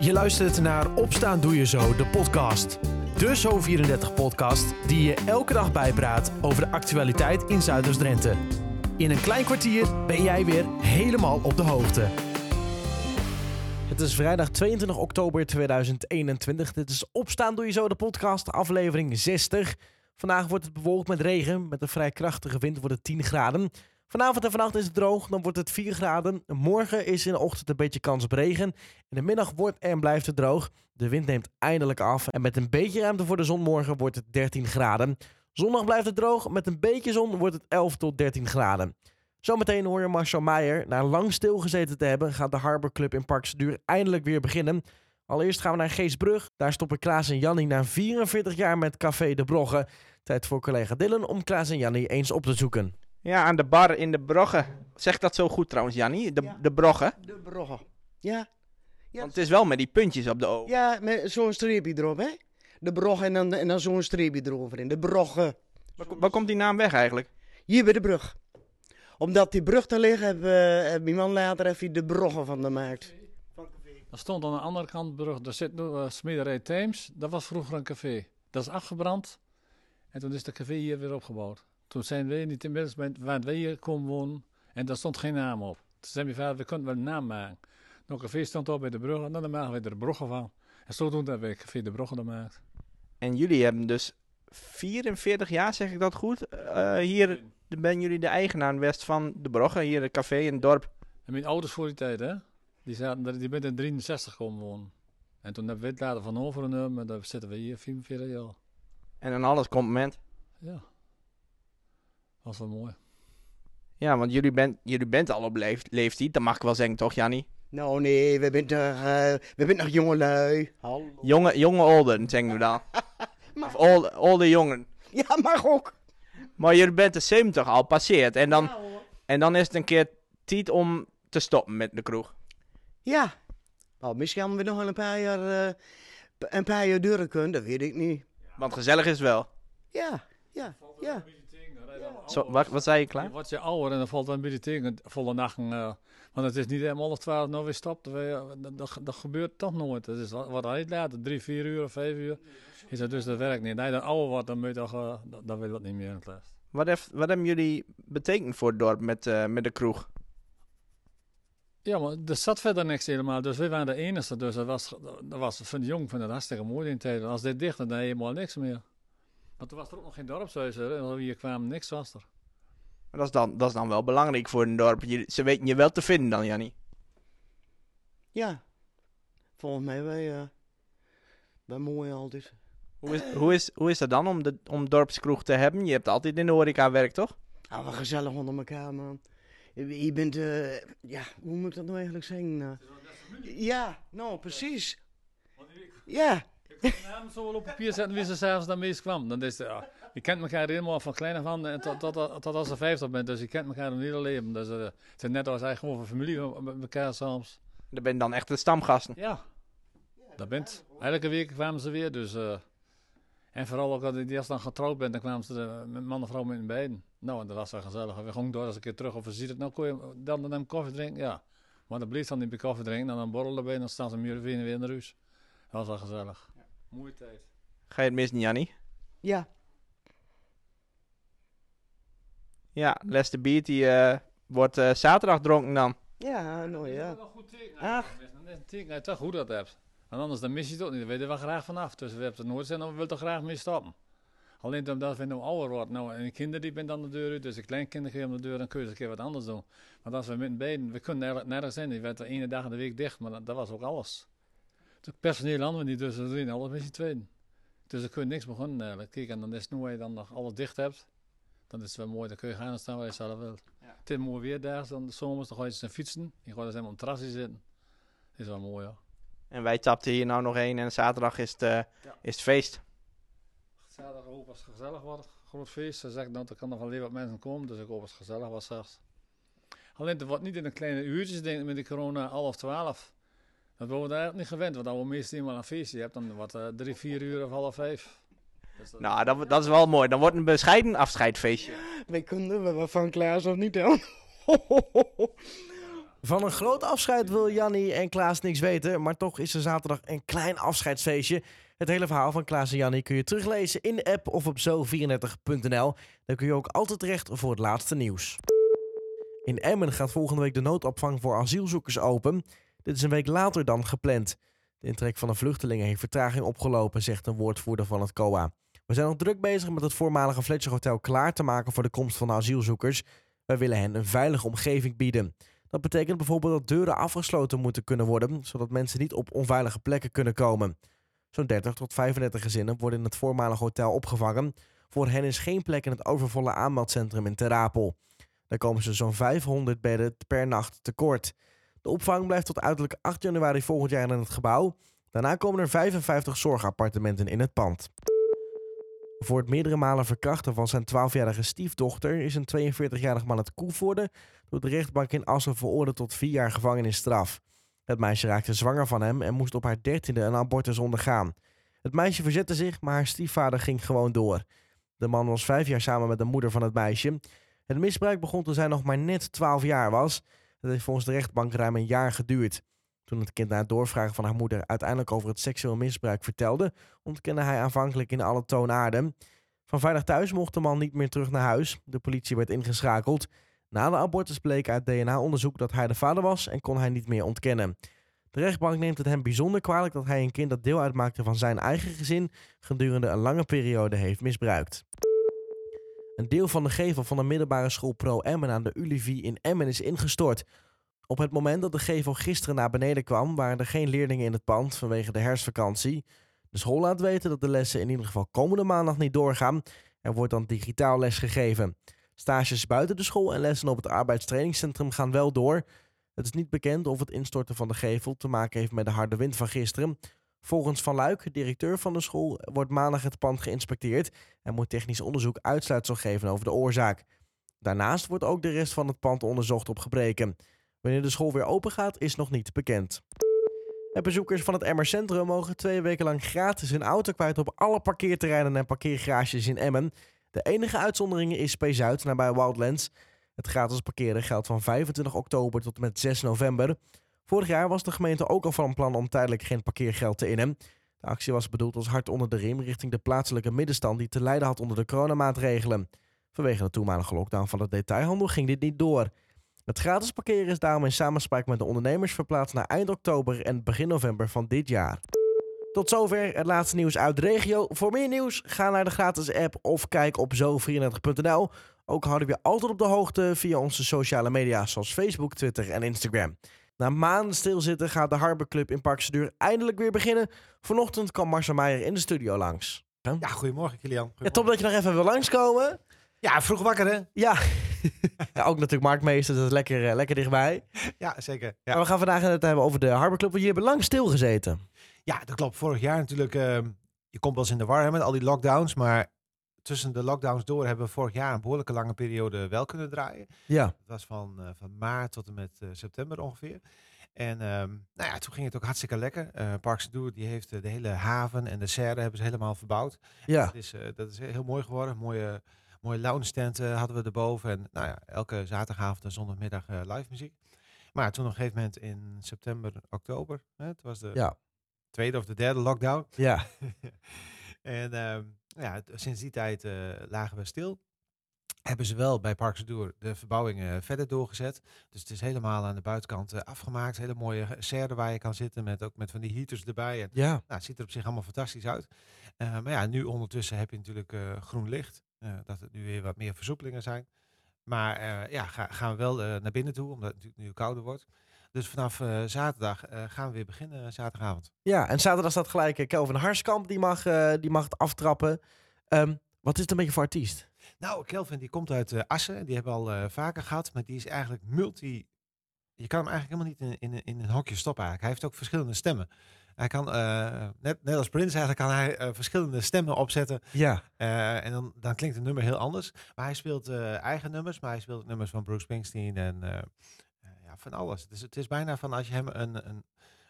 Je luistert naar Opstaan Doe Je Zo, de podcast. De Zo34-podcast die je elke dag bijpraat over de actualiteit in Zuiders-Drenthe. In een klein kwartier ben jij weer helemaal op de hoogte. Het is vrijdag 22 oktober 2021. Dit is Opstaan Doe Je Zo, de podcast, aflevering 60. Vandaag wordt het bewolkt met regen. Met een vrij krachtige wind wordt het 10 graden. Vanavond en vannacht is het droog, dan wordt het 4 graden. Morgen is in de ochtend een beetje kans op regen. In de middag wordt en blijft het droog. De wind neemt eindelijk af. En met een beetje ruimte voor de zon morgen wordt het 13 graden. Zondag blijft het droog. Met een beetje zon wordt het 11 tot 13 graden. Zometeen hoor je Marcel Meijer. Na lang stilgezeten te hebben, gaat de Harbor Club in Parkseduur eindelijk weer beginnen. Allereerst gaan we naar Geesbrug. Daar stoppen Klaas en Jannie na 44 jaar met Café de Brogge. Tijd voor collega Dylan om Klaas en Jannie eens op te zoeken. Ja, aan de bar in de Brogge. Zeg dat zo goed trouwens, Jannie? De, Ja. de Brogge. De broggen. Ja. Ja, Want het is wel met die puntjes op de O. ja met zo'n streepje erop, hè? De brog en dan, en dan zo'n streepje eroverheen. De broggen. Waar, ko- waar komt die naam weg eigenlijk? Hier bij de brug. Omdat die brug te liggen, heb, eh, heb mijn man later even de broggen van gemaakt. Er stond aan de andere kant de brug, daar zit nu uh, Smederij Thames. Dat was vroeger een café. Dat is afgebrand. En toen is de café hier weer opgebouwd. Toen zijn wij niet inmiddels, bij- waar wij hier komen wonen. En daar stond geen naam op. Toen zei mijn vader, we kunnen wel een naam maken. Nou, café stond op bij de brug en dan maken we er de bruggen van. En zodoende hebben we café de bruggen gemaakt. En jullie hebben dus 44 jaar, zeg ik dat goed? Eh, hier ben jullie de eigenaar west van de Brogge. Hier het café in het dorp. En mijn ouders voor die tijd, hè. Die, zaten, die zijn in 63 komen wonen. En toen hebben we het later van overgenomen. En daar zitten we hier 44 jaar. En dan alles compliment. Ja. Dat was wel mooi. Ja, want jullie bent, jullie bent al op leef, leeftijd. Dat mag ik wel zeggen, toch, Jannie? Nou nee, we zijn eh, we zijn nog jongelui. Hallo. Jonge, jonge olden, zeggen we dan. Of olde, olde jongen. Ja, mag ook. Maar jullie bent de 70 al passeerd. En dan, Ja, en dan is het een keer tijd om te stoppen met de kroeg. Ja. Nou, misschien gaan we nog wel een paar jaar, eh, een paar jaar duren kunnen, dat weet ik niet. Want gezellig is het wel. Ja, ja, ja. Zo, wat, wat zei je, klaar? Je wordt je ouder en dan valt dan een volle nachten. eh, want het is niet helemaal of 12 nou weer stopt. Eh, dat, dat, dat gebeurt toch nooit. Het is wat uit later, drie, vier uur of vijf uur. Is dat dus dat werkt niet. Nee, je dan ouder wordt, dan, moet je toch, eh, dan, wil dat niet meer in het les. Wat, heeft, wat hebben jullie betekend voor het dorp met, met de kroeg? Ja, maar er zat verder niks helemaal. Dus we waren de enige. Dus dat was, dat was van jong van het hartstikke mooi in tijden. Als dit dicht, dan helemaal niks meer. Want toen was er ook nog geen dorpshuis. Hè. En hier kwamen, niks was er. Maar dat is dan, dat is dan wel belangrijk voor een dorp. Je, ze weten je wel te vinden dan, Jannie. Ja. Volgens mij wij, eh wij mooi altijd. Hoe is, hoe, is, hoe is dat dan om, de, om dorpskroeg te hebben? Je hebt altijd in de horeca werk, toch? Ah, wat gezellig onder elkaar, man. Je je bent, eh, ja, hoe moet ik dat nou eigenlijk zeggen? eh? ja, nou, precies. Ja, naam zo wel op papier zetten wie ze s'avonds dan meest kwam. Dan is het, ja, je kent elkaar helemaal van klein af aan en tot, tot, tot, tot als je 50 bent. Dus je kent elkaar een hele leven. Dus het is net als eigenlijk gewoon van familie met elkaar soms. Dan ben je dan echt de stamgasten. Ja, dat bent. Elke week kwamen ze weer. Dus, eh, en vooral ook als je eerst dan getrouwd bent, dan kwamen ze met man en vrouw met beiden. Nou, en dat was wel gezellig. We gingen door als een keer terug of we zien het. Nou, kon je dan en dan koffie drinken? Ja. Maar dan bleef dan niet bij koffie drinken. En dan borrelen erbij dan staan ze meer weer in de huis. Dat was wel gezellig. Mooie tijd. Ga je het missen, Jannie? ja. Ja, Lester Beat die, eh, wordt eh, zaterdag dronken dan. Ja, nou ja. wel een goed teken. Ach. Dat is een teken dat je toch goed dat hebt. En anders dan mis je het ook niet. Daar weet je wel graag vanaf. Dus we hebben het nooit zijn, dan wil je er graag mee stoppen. Alleen omdat we nou ouder worden. Nou, en de kinderen die ben dan de deur uit. Dus de kleinkinderen gaan om de deur. Dan kun je eens een keer wat anders doen. Want als we met beiden, we kunnen nergens zijn. Die werd de ene dag in de week dicht. Maar dat, dat was ook alles. Het personeel hadden we niet. Dus we doen alles met z'n tweeën. Dus dan kun je niks begonnen eigenlijk. Kijk, en dan is het nu je dan nog alles dicht hebt. Dan is het wel mooi. Dan kun je gaan en staan waar je zelf wilt. Het is mooi weer daar. Dan de zomers, dan ga je eens fietsen. Je gaat eens helemaal op terrasje zitten. is wel mooi hoor. En wij tapten hier nou nog één en zaterdag is het, eh, is het feest. Zaterdag hoop als het gezellig wordt. Groot feest. Ze zeggen dat er kan nog wel wat mensen komen. Dus ik hoop als het gezellig was zelfs. Alleen het wordt niet in de kleine uurtjes denk ik met de corona half twaalf. Dat worden we eigenlijk niet gewend. Want als we meestal eenmaal een feestje hebt, dan wordt het drie, vier uur of half vijf. Dus dat- Nou, dat, dat is wel mooi. Dan wordt een bescheiden afscheidfeestje. Wij kunnen wel van Klaas of niet dan. Van een groot afscheid wil Jannie en Klaas niks weten, maar toch is er zaterdag een klein afscheidsfeestje. Het hele verhaal van Klaas en Jannie kun je teruglezen in de app of op zo34.nl. Daar kun je ook altijd terecht voor het laatste nieuws. In Emmen gaat volgende week de noodopvang voor asielzoekers open. Dit is een week later dan gepland. De intrek van de vluchtelingen heeft vertraging opgelopen, zegt een woordvoerder van het COA. We zijn nog druk bezig met het voormalige Fletcher Hotel klaar te maken voor de komst van de asielzoekers. Wij willen hen een veilige omgeving bieden. Dat betekent bijvoorbeeld dat deuren afgesloten moeten kunnen worden, zodat mensen niet op onveilige plekken kunnen komen. Zo'n 30 tot 35 gezinnen worden in het voormalige hotel opgevangen. Voor hen is geen plek in het overvolle aanmeldcentrum in Terapel. Daar komen ze zo'n 500 bedden per nacht tekort. De opvang blijft tot uiterlijk 8 januari volgend jaar in het gebouw. Daarna komen er 55 zorgappartementen in het pand. Voor het meerdere malen verkrachten van zijn 12-jarige stiefdochter is een 42-jarig man het Koevoorde door de rechtbank in Assen veroordeeld tot vier jaar gevangenisstraf. Het meisje raakte zwanger van hem en moest op haar dertiende een abortus ondergaan. Het meisje verzette zich, maar haar stiefvader ging gewoon door. De man was vijf jaar samen met de moeder van het meisje. Het misbruik begon toen zij nog maar net 12 jaar was. Het heeft volgens de rechtbank ruim een jaar geduurd. Toen het kind na het doorvragen van haar moeder uiteindelijk over het seksueel misbruik vertelde, ontkende hij aanvankelijk in alle toonaarden. Van veilig thuis mocht de man niet meer terug naar huis. De politie werd ingeschakeld. Na de abortus bleek uit DNA-onderzoek dat hij de vader was en kon hij niet meer ontkennen. De rechtbank neemt het hem bijzonder kwalijk dat hij een kind dat deel uitmaakte van zijn eigen gezin gedurende een lange periode heeft misbruikt. Een deel van de gevel van de middelbare school Pro Emmen aan de Ulivie in Emmen is ingestort. Op het moment dat de gevel gisteren naar beneden kwam, waren er geen leerlingen in het pand vanwege de herfstvakantie. De school laat weten dat de lessen in ieder geval komende maandag niet doorgaan. Er wordt dan digitaal les gegeven. Stages buiten de school en lessen op het arbeidstrainingscentrum gaan wel door. Het is niet bekend of het instorten van de gevel te maken heeft met de harde wind van gisteren. Volgens Van Luik, directeur van de school, wordt maandag het pand geïnspecteerd en moet technisch onderzoek uitsluitsel geven over de oorzaak. Daarnaast wordt ook de rest van het pand onderzocht op gebreken. Wanneer de school weer open gaat, is nog niet bekend. En bezoekers van het Emmer Centrum mogen twee weken lang gratis hun auto kwijt op alle parkeerterreinen en parkeergarages in Emmen. De enige uitzondering is P-Zuid, nabij Wildlands. Het gratis parkeren geldt van 25 oktober tot en met 6 november. Vorig jaar was de gemeente ook al van plan om tijdelijk geen parkeergeld te innen. De actie was bedoeld als hart onder de riem richting de plaatselijke middenstand die te lijden had onder de coronamaatregelen. Vanwege de toenmalige lockdown van de detailhandel ging dit niet door. Het gratis parkeren is daarom in samenspraak met de ondernemers verplaatst naar eind oktober en begin november van dit jaar. Tot zover het laatste nieuws uit de regio. Voor meer nieuws ga naar de gratis app of kijk op zo34.nl. Ook houden we je altijd op de hoogte via onze sociale media zoals Facebook, Twitter en Instagram. Na maanden stilzitten gaat de Harbor Club in Parkseduur eindelijk weer beginnen. Vanochtend kwam Marcel Meijer in de studio langs. Ja, goedemorgen Kilian. Ja, top dat je nog even wil langskomen. Ja, vroeg wakker hè? Ja. ja, ook natuurlijk marktmeester, dat is lekker, eh, lekker dichtbij. Ja, zeker. Maar Ja. we gaan vandaag het hebben over de Harbor Club, want jullie hebben lang stilgezeten. ja, dat klopt. Vorig jaar natuurlijk, ehm, je komt wel eens in de war hè, met al die lockdowns, maar tussen de lockdowns door hebben we vorig jaar een behoorlijke lange periode wel kunnen draaien. Ja. Dat was van, eh, van maart tot en met eh, september ongeveer. En ehm, nou ja, toen ging het ook hartstikke lekker. Eh Parks Doer die heeft de hele haven en de serre hebben ze helemaal verbouwd. Ja. Dat is, dat is heel mooi geworden. Mooie, mooie lounge tent eh, hadden we erboven. En nou ja, elke zaterdagavond en zondagmiddag live muziek. Maar toen op een gegeven moment in september, oktober, hè, het was de Ja. tweede of de derde lockdown. Ja. en ehm, ja, sinds die tijd eh, lagen we stil. Hebben ze wel bij Parks Door de verbouwingen verder doorgezet. Dus het is helemaal aan de buitenkant eh, afgemaakt. Hele mooie serre waar je kan zitten met ook met van die heaters erbij. En, Ja. nou, het ziet er op zich allemaal fantastisch uit. Eh, maar ja, nu ondertussen heb je natuurlijk eh, groen licht. eh, dat het nu weer wat meer versoepelingen zijn. Maar eh, ja, ga- gaan we wel eh, naar binnen toe, omdat het natuurlijk nu kouder wordt. Dus vanaf eh, zaterdag eh, gaan we weer beginnen, eh, zaterdagavond. Ja, en zaterdag staat gelijk Kelvin Harskamp, die mag, die mag het aftrappen. Ehm, wat is het een beetje voor artiest? Nou, Kelvin die komt uit Assen. Die hebben we al vaker gehad. Maar die is eigenlijk multi... Je kan hem eigenlijk helemaal niet in, in, in een hokje stoppen eigenlijk. Hij heeft ook verschillende stemmen. Hij kan, net, net als Prince eigenlijk, kan hij verschillende stemmen opzetten. Ja. En dan, dan klinkt het nummer heel anders. Maar hij speelt eigen nummers. Maar hij speelt nummers van Bruce Springsteen en van alles. Dus het is bijna van als je hem een, een,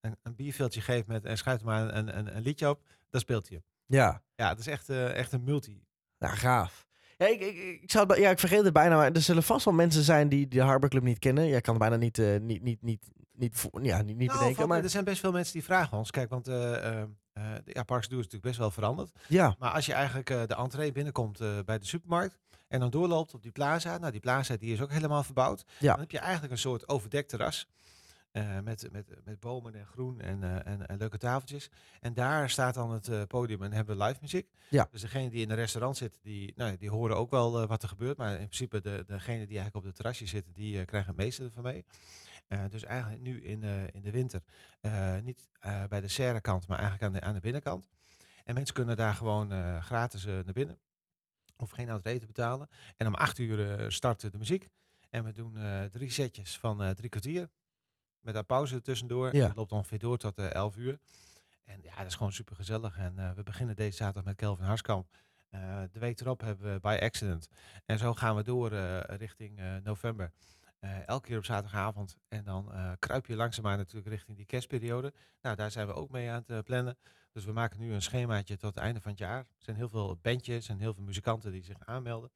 een, een bierveeltje geeft met en schuift maar een, een, een liedje op, dan speelt hij hem. Ja. Ja, het is echt, eh, echt een multi. Nou, gaaf. Ja, ik, ik, ik, zou, ja, ik vergeet het bijna, maar er zullen vast wel mensen zijn die de Harbor Club niet kennen. Jij kan bijna niet, eh, niet, niet, niet, niet, ja, niet, niet Nou, bedenken. Maar Er zijn best veel mensen die vragen ons. Kijk, want de- ja, Parks Doe is natuurlijk best wel veranderd. ja, Maar als je eigenlijk de entree binnenkomt bij de supermarkt en dan doorloopt op die plaza. Nou, die plaza die is ook helemaal verbouwd. Ja. Dan heb je eigenlijk een soort overdekt terras. eh, met, met, met bomen en groen en, eh, en, en leuke tafeltjes. En daar staat dan het eh, podium en hebben we live muziek. Ja. Dus degene die in een restaurant zit, die, nou, die horen ook wel wat er gebeurt. Maar in principe de, degene die eigenlijk op het terrasje zitten, die krijgen het meeste ervan mee. Dus eigenlijk nu in, in de winter, niet bij de serrekant, maar eigenlijk aan de, aan de binnenkant. En mensen kunnen daar gewoon gratis naar binnen. Of geen entree te betalen. En om acht uur eh, start de muziek. En we doen eh, drie setjes van eh, drie kwartier. Met een pauze tussendoor. Ja. En dat loopt ongeveer door tot 11 uur. En ja, dat is gewoon super gezellig. En we beginnen deze zaterdag met Kelvin Harskamp. De week erop hebben we By Accident. En zo gaan we door richting november. Eh, elke keer op zaterdagavond. En dan eh, kruip je langzaamaan natuurlijk richting die kerstperiode. Nou, daar zijn we ook mee aan het eh, plannen. Dus we maken nu een schemaatje tot het einde van het jaar. Er zijn heel veel bandjes en heel veel muzikanten die zich aanmelden.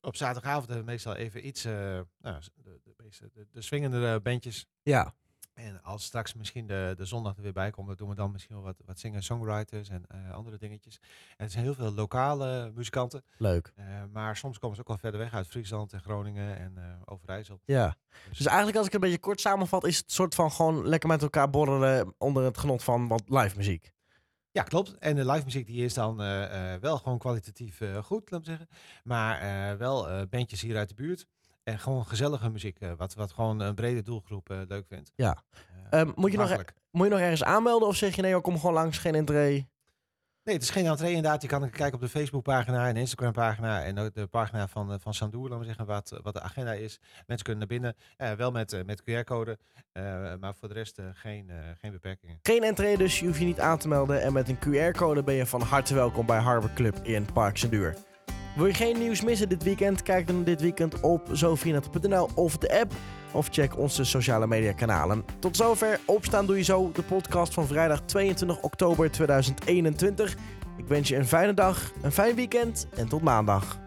Op zaterdagavond hebben we meestal even iets, nou, de, de, de, de swingende bandjes. ja. En als straks misschien de, de zondag er weer bij komt, dan doen we dan misschien wel wat, wat singer-songwriters en eh, andere dingetjes. En er zijn heel veel lokale muzikanten, leuk. eh, maar soms komen ze ook wel verder weg uit Friesland en Groningen en eh Overijssel. Ja. Dus eigenlijk als ik het een beetje kort samenvat, is het soort van gewoon lekker met elkaar borrelen onder het genot van wat live muziek. Ja, klopt. En de live muziek die is dan wel gewoon kwalitatief goed, laat ik zeggen. Maar wel bandjes hier uit de buurt. En gewoon gezellige muziek, eh, wat, wat gewoon een brede doelgroep eh, leuk vindt. Ja. Eh, Ehm, moet, je nog, moet je nog ergens aanmelden of zeg je nee, joh, kom gewoon langs, geen entree? Nee, het is geen entree inderdaad. Je kan kijken op de Facebookpagina en de Instagram-pagina en ook de pagina van, van Sandoer, laten we zeggen, wat, wat de agenda is. Mensen kunnen naar binnen, eh, wel met, met QR-code, eh, maar voor de rest eh, geen, geen beperkingen. Geen entree, dus je hoeft je niet aan te melden. En met een QR-code ben je van harte welkom bij Harbor Club in Parks en Duur. Wil je geen nieuws missen dit weekend? Kijk dan dit weekend op zo34.nl of de app. Of check onze sociale media kanalen. Tot zover. Opstaan doe je zo. De podcast van vrijdag 22 oktober 2021. Ik wens je een fijne dag, een fijn weekend en tot maandag.